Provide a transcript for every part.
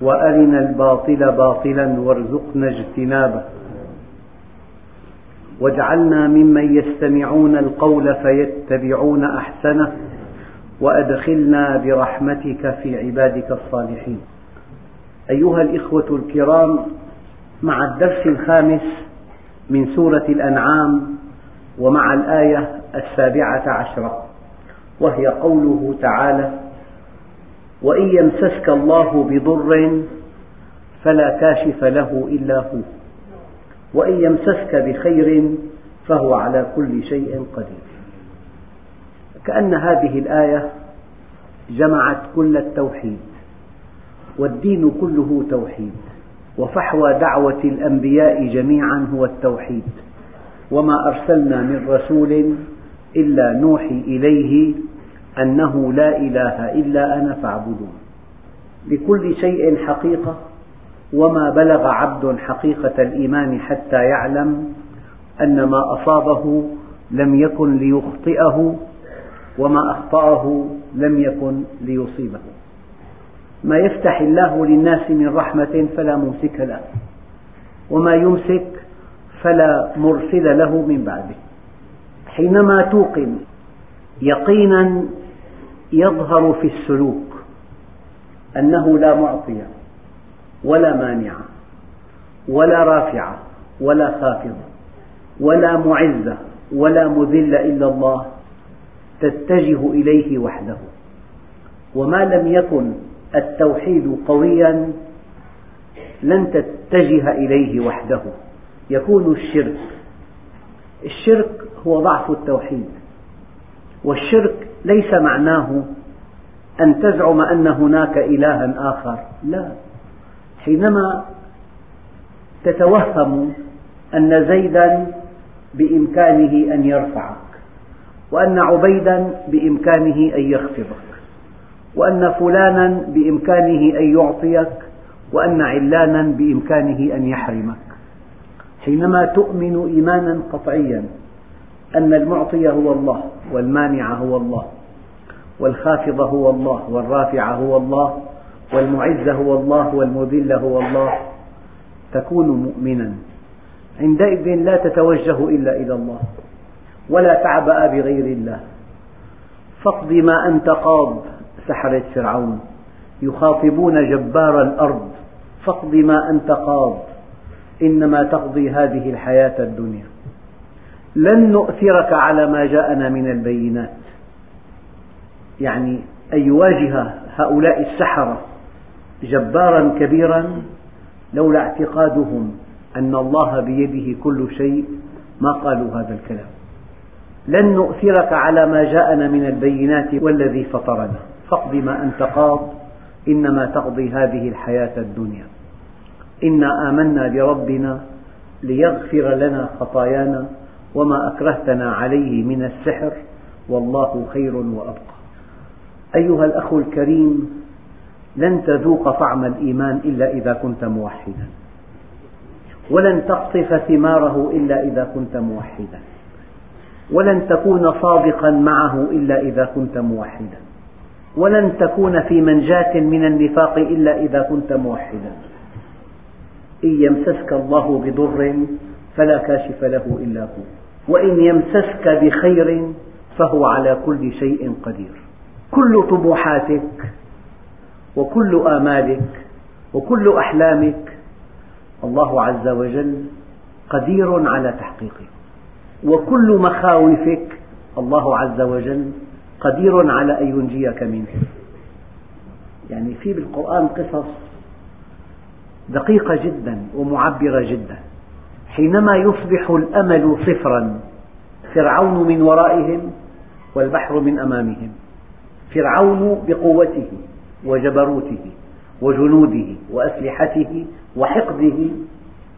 وأرنا الباطل باطلا وارزقنا اجتنابه. واجعلنا ممن يستمعون القول فيتبعون أحسنه وأدخلنا برحمتك في عبادك الصالحين. أيها الإخوة الكرام مع الدرس الخامس من سورة الأنعام ومع الآية السابعة عشرة وهي قوله تعالى وإن يمسسك الله بضر فلا كاشف له إلا هو. وإن يمسسك بخير فهو على كل شيء قدير. كأن هذه الآية جمعت كل التوحيد والدين كله توحيد وفحوى دعوة الأنبياء جميعا هو التوحيد. وما أرسلنا من رسول إلا نوحي إليه أنه لا إله إلا أنا فاعبدون. لكل شيء حقيقة وما بلغ عبد حقيقة الإيمان حتى يعلم أن ما أصابه لم يكن ليخطئه وما أخطأه لم يكن ليصيبه. ما يفتح الله للناس من رحمة فلا ممسك له وما يمسك فلا مرسل له من بعده. حينما توقن يقينا يظهر في السلوك أنه لا معطي ولا مانع ولا رافع ولا خافض ولا معز ولا مذل إلا الله تتجه إليه وحده. وما لم يكن التوحيد قويا لن تتجه إليه وحده. يكون الشرك الشرك هو ضعف التوحيد والشرك ليس معناه أن تزعم أن هناك إلها آخر. لا. حينما تتوهم أن زيدا بإمكانه أن يرفعك وأن عبيدا بإمكانه أن يخفضك وأن فلانا بإمكانه أن يعطيك وأن علانا بإمكانه أن يحرمك. حينما تؤمن إيمانا قطعيا أن المعطي هو الله والمانع هو الله والخافض هو الله والرافع هو الله والمعز هو الله والمذل هو الله. تكون مؤمنا. عندئذ لا تتوجه إلا إلى الله ولا تعبأ بغير الله. فاقض ما أنت قاض سحرة فرعون. يخاطبون جبار الأرض فاقض ما أنت قاض. إنما تقضي هذه الحياة الدنيا. لن نؤثرك على ما جاءنا من البينات. يعني أن يواجه هؤلاء السحرة جبارا كبيرا لولا اعتقادهم أن الله بيده كل شيء ما قالوا هذا الكلام. لن نؤثرك على ما جاءنا من البينات والذي فطرنا. فاقض ما أنت قاض إنما تقضي هذه الحياة الدنيا. إنا آمنا بربنا ليغفر لنا خطايانا وما أكرهتنا عليه من السحر والله خير وأبقى. أيها الأخ الكريم لن تذوق طعم الإيمان إلا إذا كنت موحدا. ولن تقطف ثماره إلا إذا كنت موحدا. ولن تكون صادقا معه إلا إذا كنت موحدا. ولن تكون في منجاة من النفاق إلا إذا كنت موحدا. إن يمسسك الله بضر فلا كاشف له إلا هو. وإن يمسسك بخير فهو على كل شيء قدير. كل طموحاتك وكل آمالك وكل أحلامك الله عز وجل قدير على تحقيقه وكل مخاوفك الله عز وجل قدير على أن ينجيك منه. يعني في بالقرآن قصص دقيقة جدا ومعبرة جدا. حينما يصبح الأمل صفرا فرعون من ورائهم والبحر من أمامهم. فرعون بقوته وجبروته وجنوده وأسلحته وحقده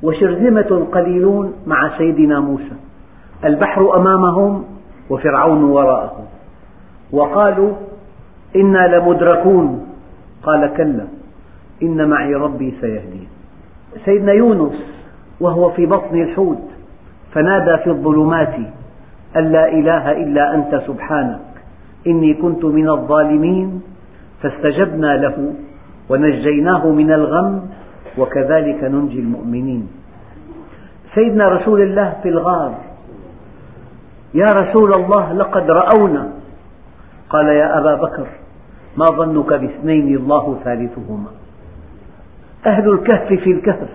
وشرذمة قليلون مع سيدنا موسى. البحر أمامهم وفرعون وراءهم. وقالوا إنا لمدركون. قال كلا إن معي ربي سيهدين. سيدنا يونس وهو في بطن الحوت فنادى في الظلمات أن لا إله إلا أنت سبحانك إني كنت من الظالمين فاستجبنا له ونجيناه من الغم وكذلك ننجي المؤمنين. سيدنا رسول الله في الغار يا رسول الله لقد رأونا. قال يا أبا بكر ما ظنك باثنين الله ثالثهما؟ أهل الكهف في الكهف.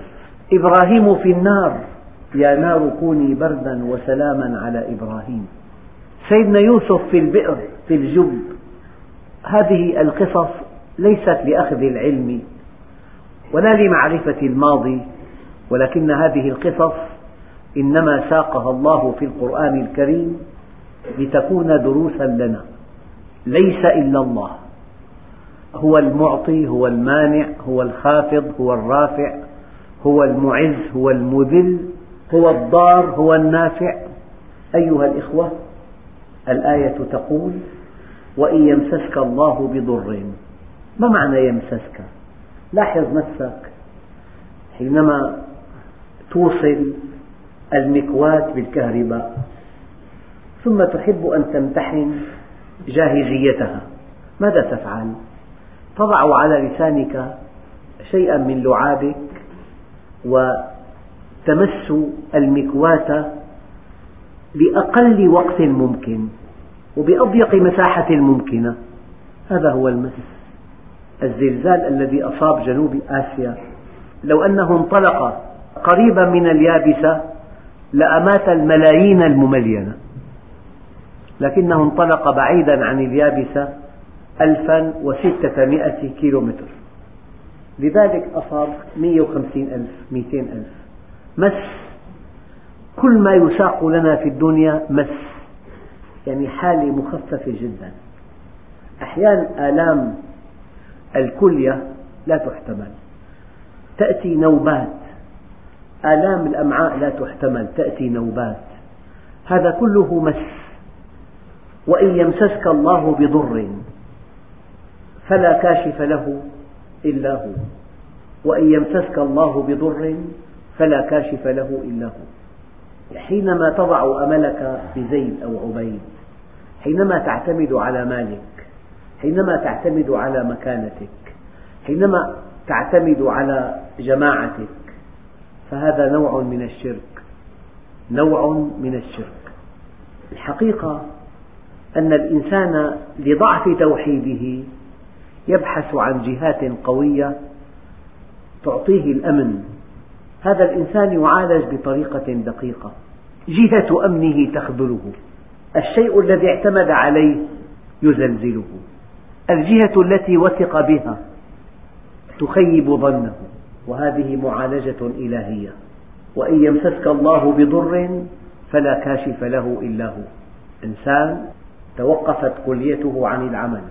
إبراهيم في النار. يا نار كوني بردا وسلاما على إبراهيم. سيدنا يوسف في البئر في الجب. هذه القصص ليست لأخذ العلم ولا لمعرفة الماضي ولكن هذه القصص إنما ساقها الله في القرآن الكريم لتكون دروسا لنا. ليس إلا الله. هو المعطي هو المانع هو الخافض هو الرافع. هو المعز هو المذل هو الضار هو النافع. أيها الإخوة الآية تقول وإن يمسسك الله بضر. ما معنى يمسسك؟ لاحظ نفسك. حينما توصل المكواة بالكهرباء ثم تحب أن تمتحن جاهزيتها ماذا تفعل؟ تضع على لسانك شيئا من لعابك وتمس المكواة بأقل وقت ممكن وبأضيق مساحة ممكنة. هذا هو المس الزلزال الذي أصاب جنوب آسيا. لو أنه انطلق قريبا من اليابسة لأمات الملايين المملينة. لكنه انطلق بعيدا عن اليابسة ألفا وستمائة كيلومتر. لذلك أصاب مئة وخمسين ألف مئتين ألف. مس. كل ما يساق لنا في الدنيا مس. يعني حالة مخففة جدا. أحيانا آلام الكلية لا تحتمل. تأتي نوبات. آلام الأمعاء لا تحتمل. تأتي نوبات. هذا كله مس. وإن يمسسك الله بضر فلا كاشف له. إلا هو وإن يمسسك الله بضر فلا كاشف له إلا هو. حينما تضع أملك بزيد أو عبيد حينما تعتمد على مالك حينما تعتمد على مكانتك حينما تعتمد على جماعتك فهذا نوع من الشرك. نوع من الشرك. الحقيقة أن الإنسان لضعف توحيده يبحث عن جهات قوية تعطيه الأمن. هذا الإنسان يعالج بطريقة دقيقة. جهة أمنه تخذله. الشيء الذي اعتمد عليه يزلزله. الجهة التي وثق بها تخيب ظنه. وهذه معالجة إلهية. وإن يمسسك الله بضر فلا كاشف له إلا هو. إنسان توقفت كليته عن العمل.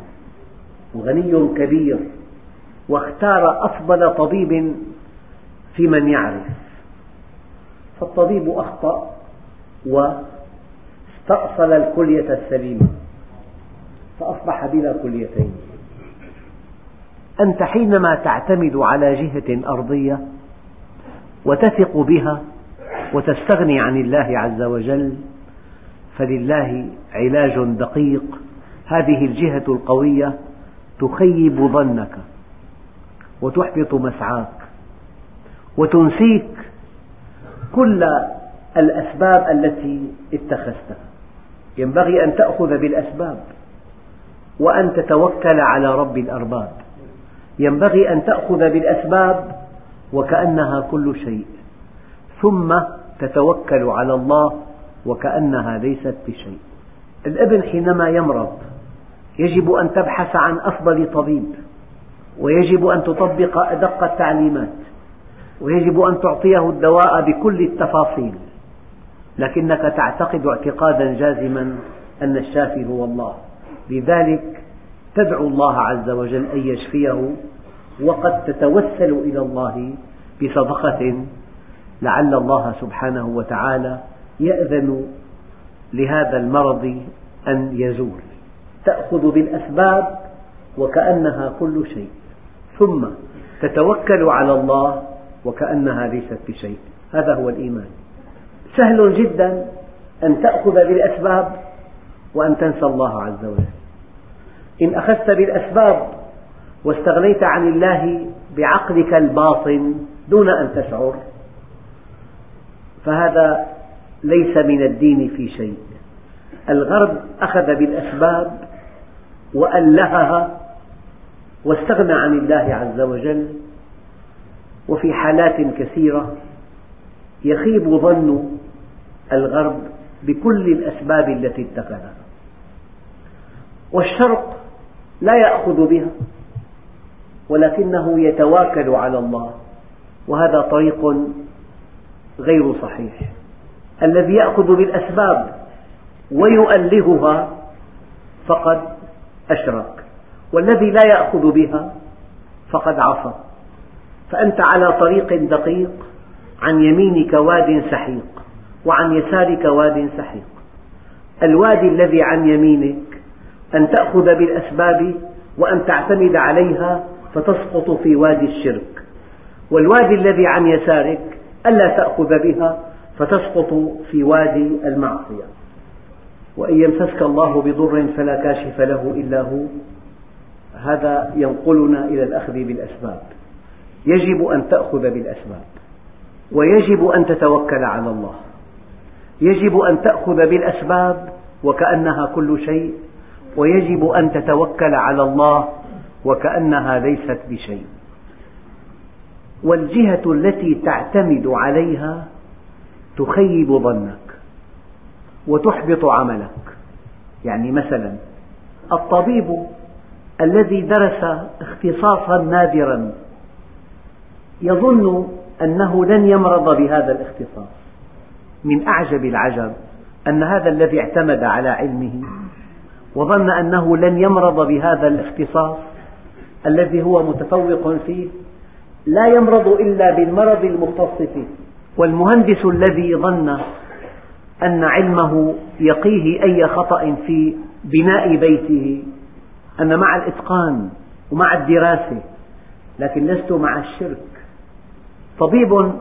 وغني كبير واختار أفضل طبيب في من يعرف. فالطبيب أخطأ واستأصل الكلية السليمة فأصبح بلا كليتين. أنت حينما تعتمد على جهة أرضية وتثق بها وتستغني عن الله عز وجل فلله علاج دقيق. هذه الجهة القوية تخيب ظنك وتحبط مسعاك وتنسيك كل الأسباب التي اتخذتها. ينبغي أن تأخذ بالأسباب وأن تتوكل على رب الأرباب. ينبغي أن تأخذ بالأسباب وكأنها كل شيء ثم تتوكل على الله وكأنها ليست بشيء. الابن حينما يمرض يجب أن تبحث عن أفضل طبيب ويجب أن تطبق أدق التعليمات ويجب أن تعطيه الدواء بكل التفاصيل لكنك تعتقد اعتقادا جازما أن الشافي هو الله. لذلك تدعو الله عز وجل أن يشفيه وقد تتوسل إلى الله بصدقة لعل الله سبحانه وتعالى يأذن لهذا المرض أن يزول تأخذ بالأسباب وكأنها كل شيء. ثم تتوكل على الله وكأنها ليست بشيء. هذا هو الإيمان. سهل جدا أن تأخذ بالأسباب وأن تنسى الله عز وجل. إن أخذت بالأسباب واستغنيت عن الله بعقلك الباطن دون أن تشعر فهذا ليس من الدين في شيء. الغرب أخذ بالأسباب وألهها واستغنى عن الله عز وجل وفي حالات كثيرة يخيب ظن الغرب بكل الأسباب التي اتخذها. والشرق لا يأخذ بها ولكنه يتواكل على الله وهذا طريق غير صحيح. الذي يأخذ بالأسباب ويؤلهها فقد أشرك. والذي لا يأخذ بها فقد عصى. فأنت على طريق دقيق عن يمينك واد سحيق وعن يسارك واد سحيق. الوادي الذي عن يمينك أن تأخذ بالأسباب وأن تعتمد عليها فتسقط في وادي الشرك. والوادي الذي عن يسارك ألا تأخذ بها فتسقط في وادي المعصية. وإن يمسسك الله بضر فلا كاشف له إلا هو. هذا ينقلنا إلى الأخذ بالأسباب. يجب أن تأخذ بالأسباب. ويجب أن تتوكل على الله. يجب أن تأخذ بالأسباب وكأنها كل شيء. ويجب أن تتوكل على الله وكأنها ليست بشيء. والجهة التي تعتمد عليها تخيب ظنك. وتحبط عملك. يعني مثلا الطبيب الذي درس اختصاصا نادرا يظن أنه لن يمرض بهذا الاختصاص. من أعجب العجب أن هذا الذي اعتمد على علمه وظن أنه لن يمرض بهذا الاختصاص الذي هو متفوق فيه لا يمرض إلا بالمرض المختص فيه. والمهندس الذي ظن أن علمه يقيه أي خطأ في بناء بيته أنا مع الإتقان ومع الدراسة لكن لست مع الشرك. طبيب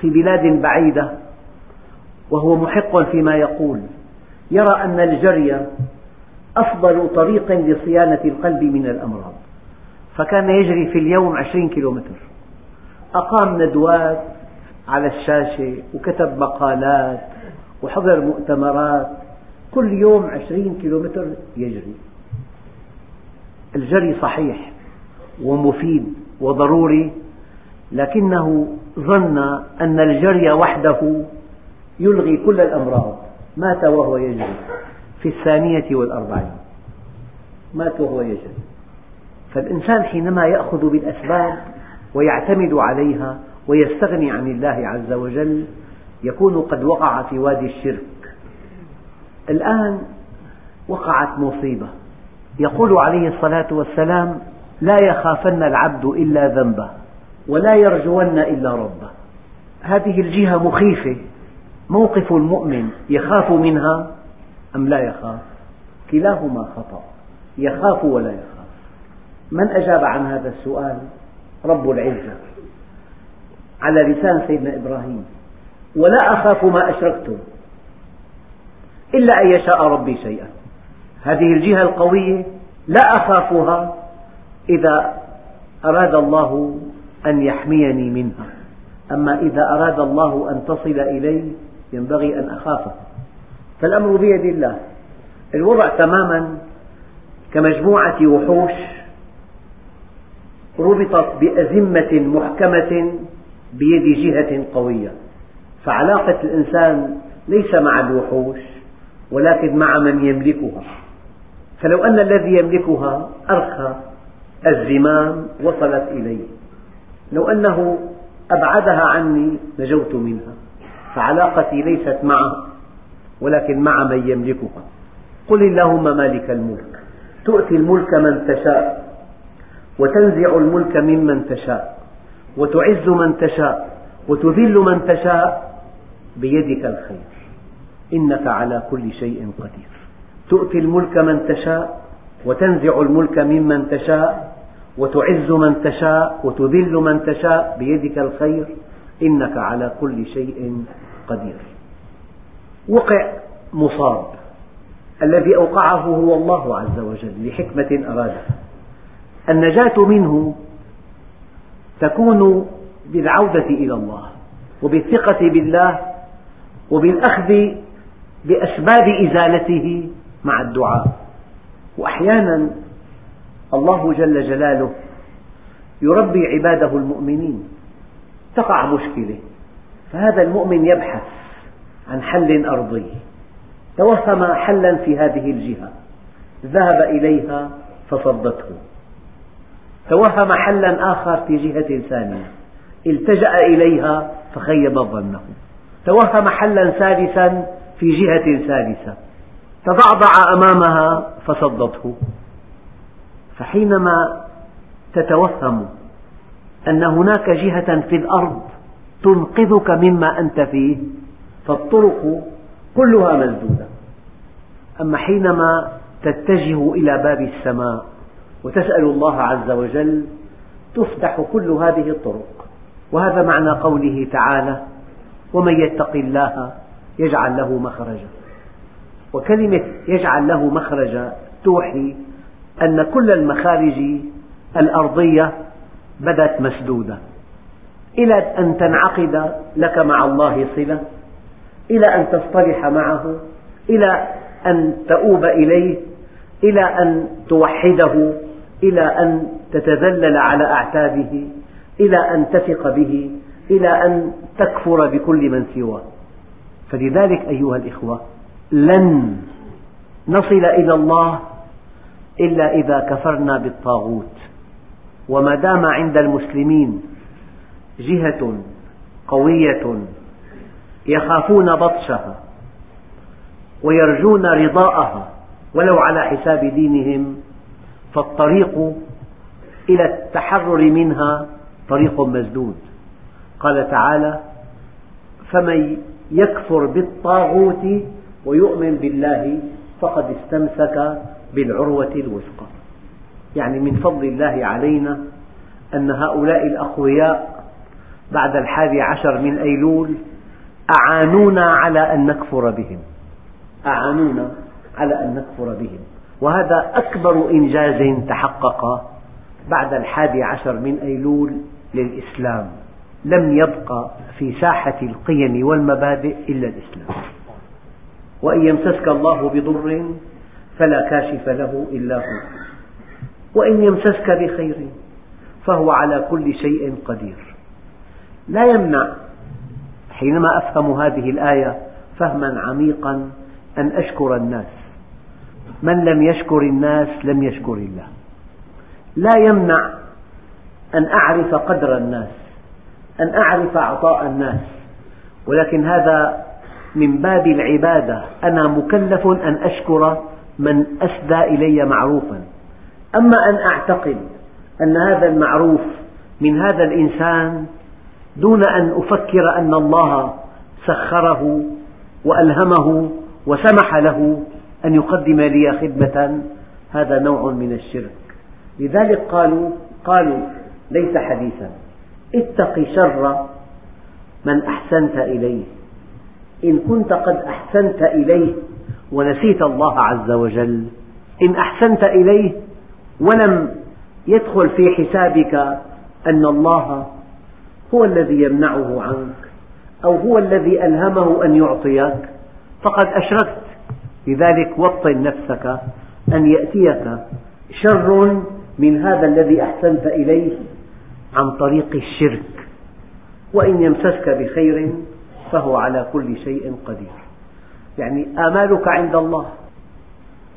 في بلاد بعيدة وهو محق فيما يقول يرى أن الجري أفضل طريق لصيانة القلب من الأمراض. فكان يجري في اليوم عشرين كيلومتر. أقام ندوات على الشاشة وكتب مقالات. وحضر مؤتمرات كل يوم عشرين كيلومتر يجري. الجري صحيح ومفيد وضروري لكنه ظن أن الجري وحده يلغي كل الأمراض مات وهو يجري في الثانية والأربعين. مات وهو يجري. فالإنسان حينما يأخذ بالأسباب ويعتمد عليها ويستغني عن الله عز وجل يكون قد وقع في وادي الشرك. الآن وقعت مصيبة. يقول عليه الصلاة والسلام لا يخافن العبد إلا ذنبه ولا يرجون إلا ربه. هذه الجهة مخيفة. موقف المؤمن يخاف منها أم لا يخاف؟ كلاهما خطأ. يخاف ولا يخاف. من أجاب عن هذا السؤال؟ رب العزة. على لسان سيدنا إبراهيم. ولا أخاف ما أشركتم إلا أن يشاء ربي شيئا. هذه الجهة القوية لا أخافها إذا أراد الله أن يحميني منها. أما إذا أراد الله أن تصل إلي ينبغي أن أخافه. فالأمر بيد الله. الوضع تماما كمجموعة وحوش ربطت بأزمة محكمة بيد جهة قوية. فعلاقة الإنسان ليس مع الوحوش ولكن مع من يملكها. فلو أن الذي يملكها أرخى الزمام وصلت إلي لو أنه أبعدها عني نجوت منها. فعلاقتي ليست معه ولكن مع من يملكها. قل اللهم مالك الملك. تؤتي الملك من تشاء وتنزع الملك ممن تشاء وتعز من تشاء وتذل من تشاء بيدك الخير. إنك على كل شيء قدير. تؤتي الملك من تشاء وتنزع الملك ممن تشاء وتعز من تشاء وتذل من تشاء بيدك الخير. إنك على كل شيء قدير. وقع مصاب. الذي أوقعه هو الله عز وجل لحكمة أرادها. النجاة منه تكون بالعودة إلى الله وبالثقة بالله وبالأخذ بأسباب إزالته مع الدعاء. وأحيانا الله جل جلاله يربي عباده المؤمنين. تقع مشكلة. فهذا المؤمن يبحث عن حل أرضي. توهم حلا في هذه الجهة. ذهب إليها فصدته. توهم حلا آخر في جهة ثانية. التجأ إليها فخيب ظنه. توهم حلا ثالثا في جهة ثالثة تضعضع أمامها فصدته. فحينما تتوهم أن هناك جهة في الأرض تنقذك مما أنت فيه فالطرق كلها مسدودة. أما حينما تتجه إلى باب السماء وتسأل الله عز وجل تفتح كل هذه الطرق. وهذا معنى قوله تعالى ومن يتق الله يجعل له مخرجا. وكلمة يجعل له مخرجا توحي أن كل المخارج الأرضية بدت مسدودة. إلى أن تنعقد لك مع الله صلة إلى أن تصطلح معه إلى أن تؤوب إليه إلى أن توحده إلى أن تتذلل على أعتابه إلى أن تثق به. إلى أن تكفر بكل من سواه. فلذلك أيها الإخوة لن نصل إلى الله إلا إذا كفرنا بالطاغوت. وما دام عند المسلمين جهة قوية يخافون بطشها ويرجون رضاءها ولو على حساب دينهم فالطريق إلى التحرر منها طريق مسدود قال تعالى فمن يكفر بالطاغوت ويؤمن بالله فقد استمسك بالعروة الوثقى. يعني من فضل الله علينا أن هؤلاء الأقوياء بعد الحادي عشر من أيلول أعانونا على أن نكفر بهم. أعانونا على أن نكفر بهم. وهذا أكبر إنجاز تحقق بعد الحادي عشر من أيلول للإسلام. لم يبق في ساحة القيم والمبادئ إلا الإسلام. وإن يمسسك الله بضر فلا كاشف له إلا هو. وإن يمسسك بخير فهو على كل شيء قدير. لا يمنع حينما أفهم هذه الآية فهما عميقا أن أشكر الناس. من لم يشكر الناس لم يشكر الله. لا يمنع أن أعرف قدر الناس. أن أعرف عطاء الناس. ولكن هذا من باب العبادة. أنا مكلف أن أشكر من أسدى إلي معروفا. أما أن أعتقد أن هذا المعروف من هذا الإنسان دون أن أفكر أن الله سخره وألهمه وسمح له أن يقدم لي خدمة هذا نوع من الشرك. لذلك قالوا قالوا ليس حديثا. اتق شر من أحسنت إليه. إن كنت قد أحسنت إليه ونسيت الله عز وجل. إن أحسنت إليه ولم يدخل في حسابك أن الله هو الذي يمنعه عنك أو هو الذي ألهمه أن يعطيك. فقد أشركت. لذلك وطن نفسك أن يأتيك شر من هذا الذي أحسنت إليه. عن طريق الشرك وإن يمسسك بخير فهو على كل شيء قدير. يعني آمالك عند الله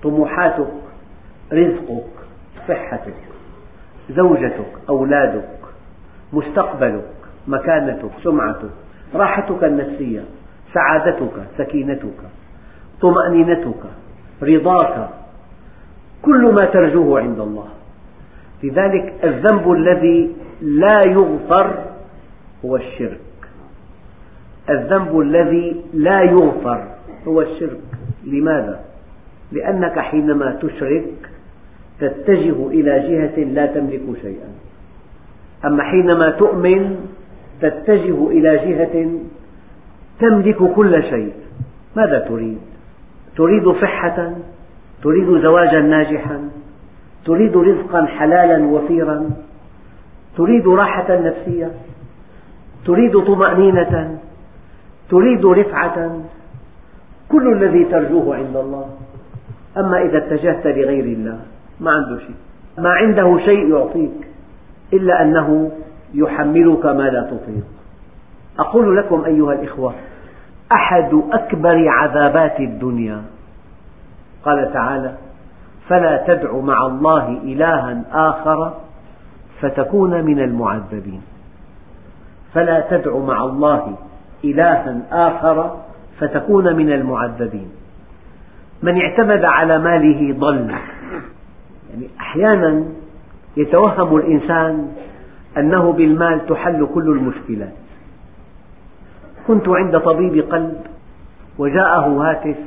طموحاتك رزقك صحتك زوجتك أولادك مستقبلك مكانتك سمعتك راحتك النفسية سعادتك سكينتك طمأنينتك رضاك كل ما ترجوه عند الله. لذلك الذنب الذي لا يغفر هو الشرك. الذنب الذي لا يغفر هو الشرك. لماذا؟ لأنك حينما تشرك تتجه إلى جهة لا تملك شيئا. أما حينما تؤمن تتجه إلى جهة تملك كل شيء. ماذا تريد؟ تريد صحة؟ تريد زواجا ناجحا؟ تريد رزقا حلالا وفيرا تريد راحة نفسية تريد طمأنينة تريد رفعة كل الذي ترجوه عند الله. أما إذا اتجهت لغير الله ما عنده شيء. ما عنده شيء يعطيك إلا أنه يحملك ما لا تطيق. أقول لكم أيها الإخوة أحد أكبر عذابات الدنيا. قال تعالى فلا تدع مع الله إلها آخر فتكون من المعذبين. فلا تدع مع الله إلها آخر فتكون من المعذبين. من اعتمد على ماله ضل. يعني أحيانا يتوهم الإنسان أنه بالمال تحل كل المشكلات. كنت عند طبيب قلب وجاءه هاتف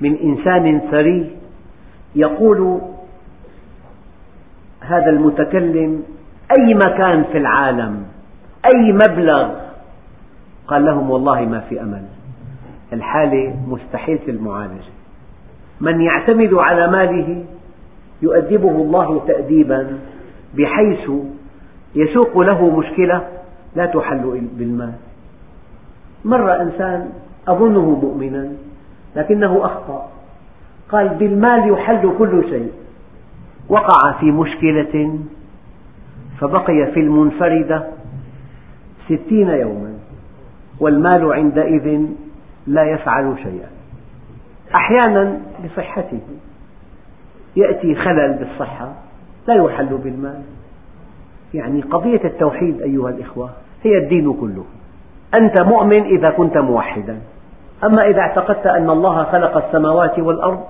من إنسان ثري يقول هذا المتكلم أي مكان في العالم؟ أي مبلغ؟ قال لهم والله ما في أمل. الحالة مستحيلة المعالجة. من يعتمد على ماله يؤدبه الله تأديبا بحيث يسوق له مشكلة لا تحل بالمال. مر إنسان أظنه مؤمنا لكنه أخطأ. قال بالمال يحل كل شيء. وقع في مشكلة فبقي في المنفردة ستين يوما والمال عندئذ لا يفعل شيئا. أحيانا بصحته يأتي خلل بالصحة لا يحل بالمال. يعني قضية التوحيد أيها الإخوة هي الدين كله. أنت مؤمن إذا كنت موحدا. أما إذا اعتقدت أن الله خلق السماوات والأرض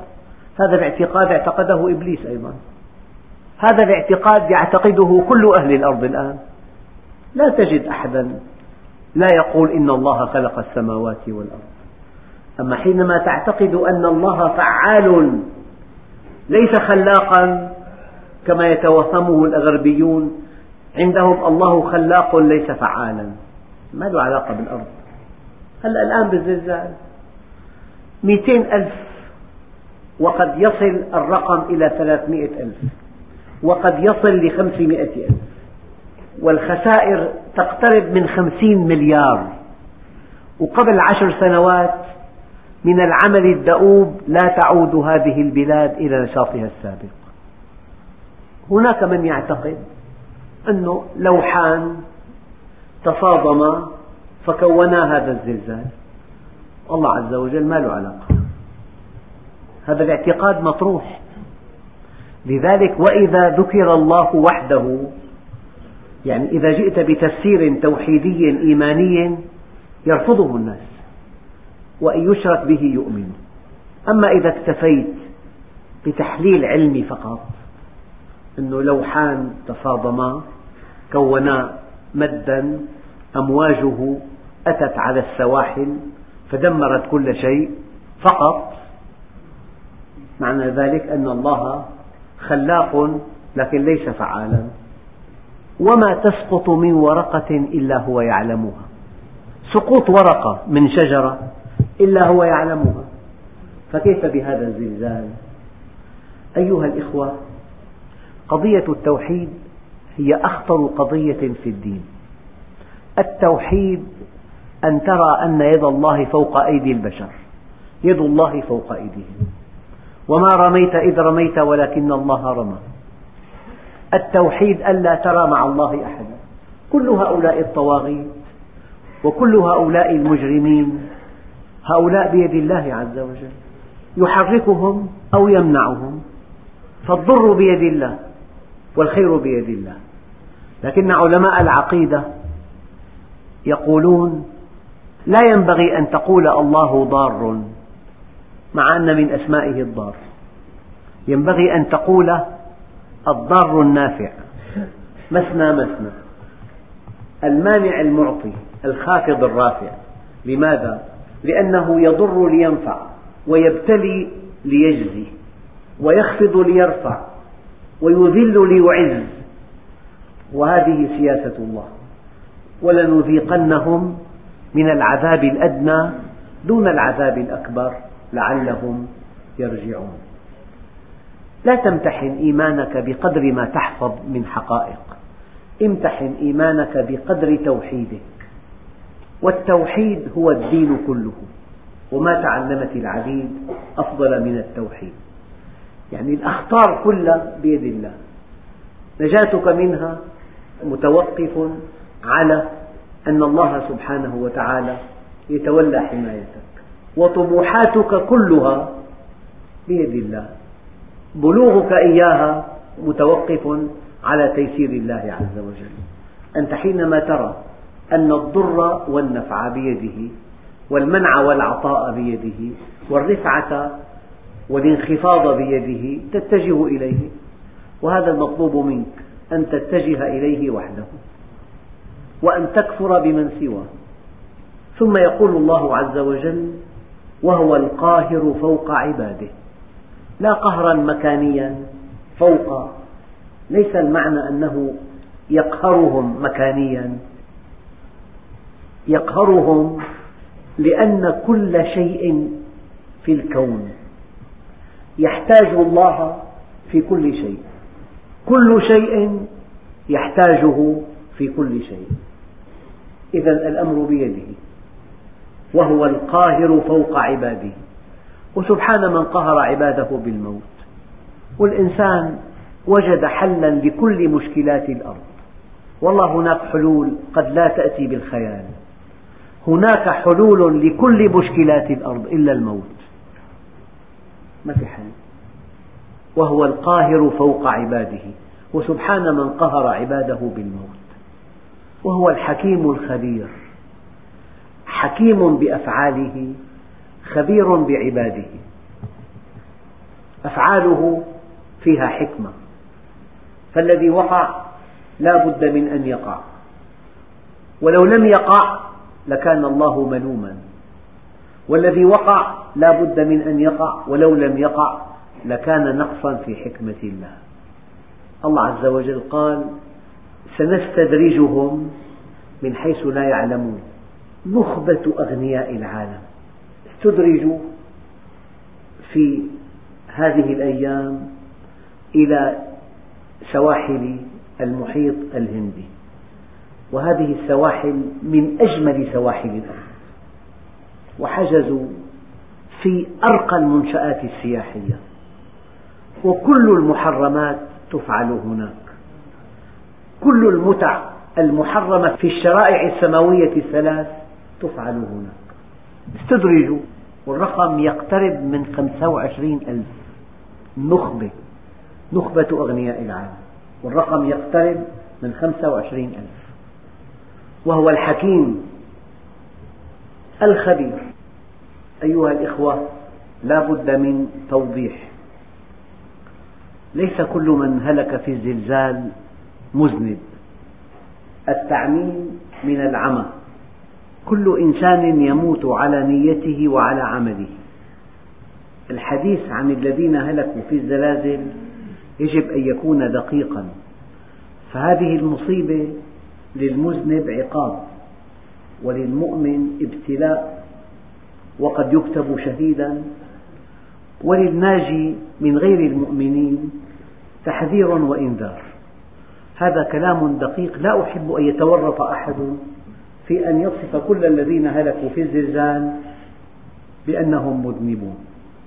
هذا الاعتقاد اعتقده إبليس أيضا. هذا الاعتقاد يعتقده كل أهل الأرض الآن. لا تجد أحدا لا يقول إن الله خلق السماوات والأرض. أما حينما تعتقد أن الله فعال ليس خلاقا كما يتوهمه الغربيون عندهم الله خلاق ليس فعالا. ما له علاقة بالأرض. هلأ الآن بالزلزال؟ مئتين ألف وقد يصل الرقم إلى ثلاثمئة ألف وقد يصل لخمسمائة ألف والخسائر تقترب من خمسين مليار وقبل عشر سنوات من العمل الدؤوب لا تعود هذه البلاد إلى نشاطها السابق. هناك من يعتقد أنه لوحان تصادما فكونا هذا الزلزال. الله عز وجل ما له علاقة. هذا الاعتقاد مطروح. لذلك وإذا ذكر الله وحده يعني إذا جئت بتفسير توحيدي إيماني يرفضه الناس وإن يشرك به يؤمن. أما إذا اكتفيت بتحليل علمي فقط أنه لوحان تصادما كونا مدا أمواجه أتت على السواحل فدمرت كل شيء فقط معنى ذلك أن الله خلاق لكن ليس فعالا. وما تسقط من ورقة إلا هو يعلمها. سقوط ورقة من شجرة إلا هو يعلمها. فكيف بهذا الزلزال؟ أيها الإخوة قضية التوحيد هي أخطر قضية في الدين. التوحيد أن ترى أن يد الله فوق أيدي البشر يد الله فوق أيديهم. وما رميت إذ رميت ولكن الله رمى. التوحيد ألا ترى مع الله أحدا. كل هؤلاء الطواغيت وكل هؤلاء المجرمين هؤلاء بيد الله عز وجل يحركهم أو يمنعهم. فالضر بيد الله والخير بيد الله. لكن علماء العقيدة يقولون لا ينبغي أن تقول الله ضار. مع أن من أسمائه الضار. ينبغي أن تقول الضار النافع. مثنى مثنى المانع المعطي الخافض الرافع. لماذا؟ لأنه يضر لينفع ويبتلي ليجزي ويخفض ليرفع ويذل ليعز. وهذه سياسة الله. ولنذيقنهم من العذاب الأدنى دون العذاب الأكبر. لعلهم يرجعون. لا تمتحن إيمانك بقدر ما تحفظ من حقائق. امتحن إيمانك بقدر توحيدك. والتوحيد هو الدين كله. وما تعلمت العبيد أفضل من التوحيد. يعني الأخطار كلها بيد الله. نجاتك منها متوقف على أن الله سبحانه وتعالى يتولى حمايتك. وطموحاتك كلها بيد الله. بلوغك إياها متوقف على تيسير الله عز وجل. أنت حينما ترى أن الضر والنفع بيده والمنع والعطاء بيده والرفعة والانخفاض بيده تتجه إليه وهذا المطلوب منك أن تتجه إليه وحده وأن تكفر بمن سواه. ثم يقول الله عز وجل وهو القاهر فوق عباده. لا قهرا مكانيا فوق. ليس المعنى أنه يقهرهم مكانيا. يقهرهم لأن كل شيء في الكون. يحتاج الله في كل شيء. كل شيء يحتاجه في كل شيء. إذا الأمر بيده. وهو القاهر فوق عباده. وسبحان من قهر عباده بالموت. والإنسان وجد حلا لكل مشكلات الأرض. والله هناك حلول قد لا تأتي بالخيال. هناك حلول لكل مشكلات الأرض إلا الموت. ما في حل وهو القاهر فوق عباده. وسبحان من قهر عباده بالموت. وهو الحكيم الخبير. حكيم بأفعاله خبير بعباده. أفعاله فيها حكمة. فالذي وقع لا بد من أن يقع. ولو لم يقع لكان الله ملوما. والذي وقع لا بد من أن يقع ولو لم يقع لكان نقصا في حكمة الله. الله عز وجل قال سنستدرجهم من حيث لا يعلمون. نخبة أغنياء العالم. استدرجوا في هذه الأيام إلى سواحل المحيط الهندي. وهذه السواحل من أجمل سواحل الأرض. وحجزوا في أرقى المنشآت السياحية. وكل المحرمات تفعل هناك. كل المتع المحرمة في الشرائع السماوية الثلاث تفعل هناك استدرجوا. والرقم يقترب من 25 ألف. نخبة. نخبة أغنياء العالم. والرقم يقترب من 25 ألف. وهو الحكيم. الخبير. أيها الإخوة لا بد من توضيح. ليس كل من هلك في الزلزال مذنب. التعميم من العمى. كل إنسان يموت على نيته وعلى عمله. الحديث عن الذين هلكوا في الزلازل يجب أن يكون دقيقا. فهذه المصيبة للمذنب عقاب وللمؤمن ابتلاء وقد يكتب شهيدا وللناجي من غير المؤمنين تحذير وإنذار. هذا كلام دقيق لا أحب أن يتورط أحد في أن يصف كل الذين هلكوا في الزلزال بأنهم مذنبون.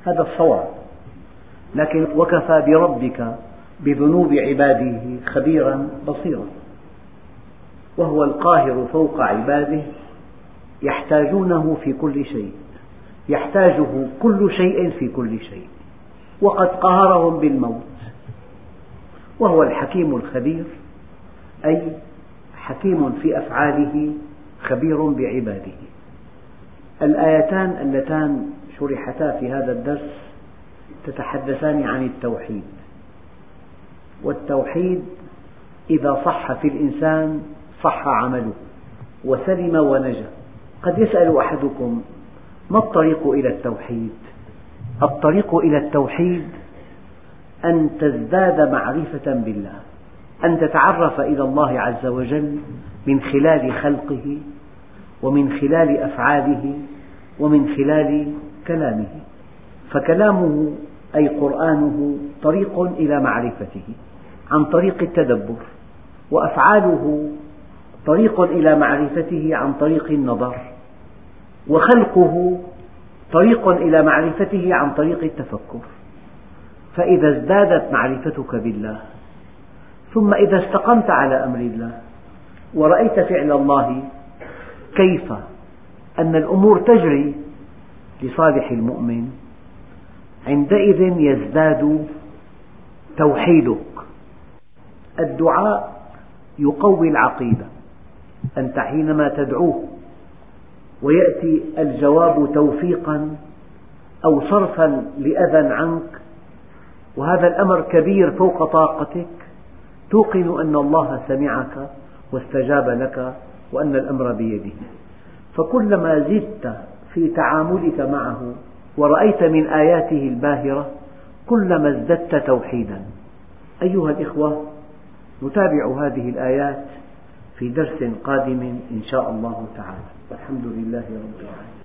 هذا الصواب. لكن وكفى بربك بذنوب عباده خبيرا بصيرا. وهو القاهر فوق عباده يحتاجونه في كل شيء. يحتاجه كل شيء في كل شيء. وقد قهرهم بالموت. وهو الحكيم الخبير أي حكيم في أفعاله خبير بعباده. الآيتان اللتان شرحتا في هذا الدرس تتحدثان عن التوحيد. والتوحيد إذا صح في الإنسان صح عمله وسلم ونجا. قد يسأل أحدكم ما الطريق إلى التوحيد؟ الطريق إلى التوحيد أن تزداد معرفة بالله. أن تتعرف إلى الله عز وجل من خلال خلقه ومن خلال أفعاله ومن خلال كلامه. فكلامه أي قرآنه طريق إلى معرفته عن طريق التدبر وأفعاله طريق إلى معرفته عن طريق النظر وخلقه طريق إلى معرفته عن طريق التفكر. فإذا ازدادت معرفتك بالله ثم إذا استقمت على أمر الله ورأيت فعل الله كيف؟ أن الأمور تجري لصالح المؤمن عندئذ يزداد توحيدك. الدعاء يقوي العقيدة. أنت حينما تدعوه ويأتي الجواب توفيقا أو صرفا لأذى عنك وهذا الأمر كبير فوق طاقتك توقن أن الله سمعك واستجاب لك وأن الأمر بيده. فكلما زدت في تعاملك معه ورأيت من آياته الباهرة كلما ازددت توحيدا. أيها الإخوة نتابع هذه الآيات في درس قادم إن شاء الله تعالى. والحمد لله رب العالمين.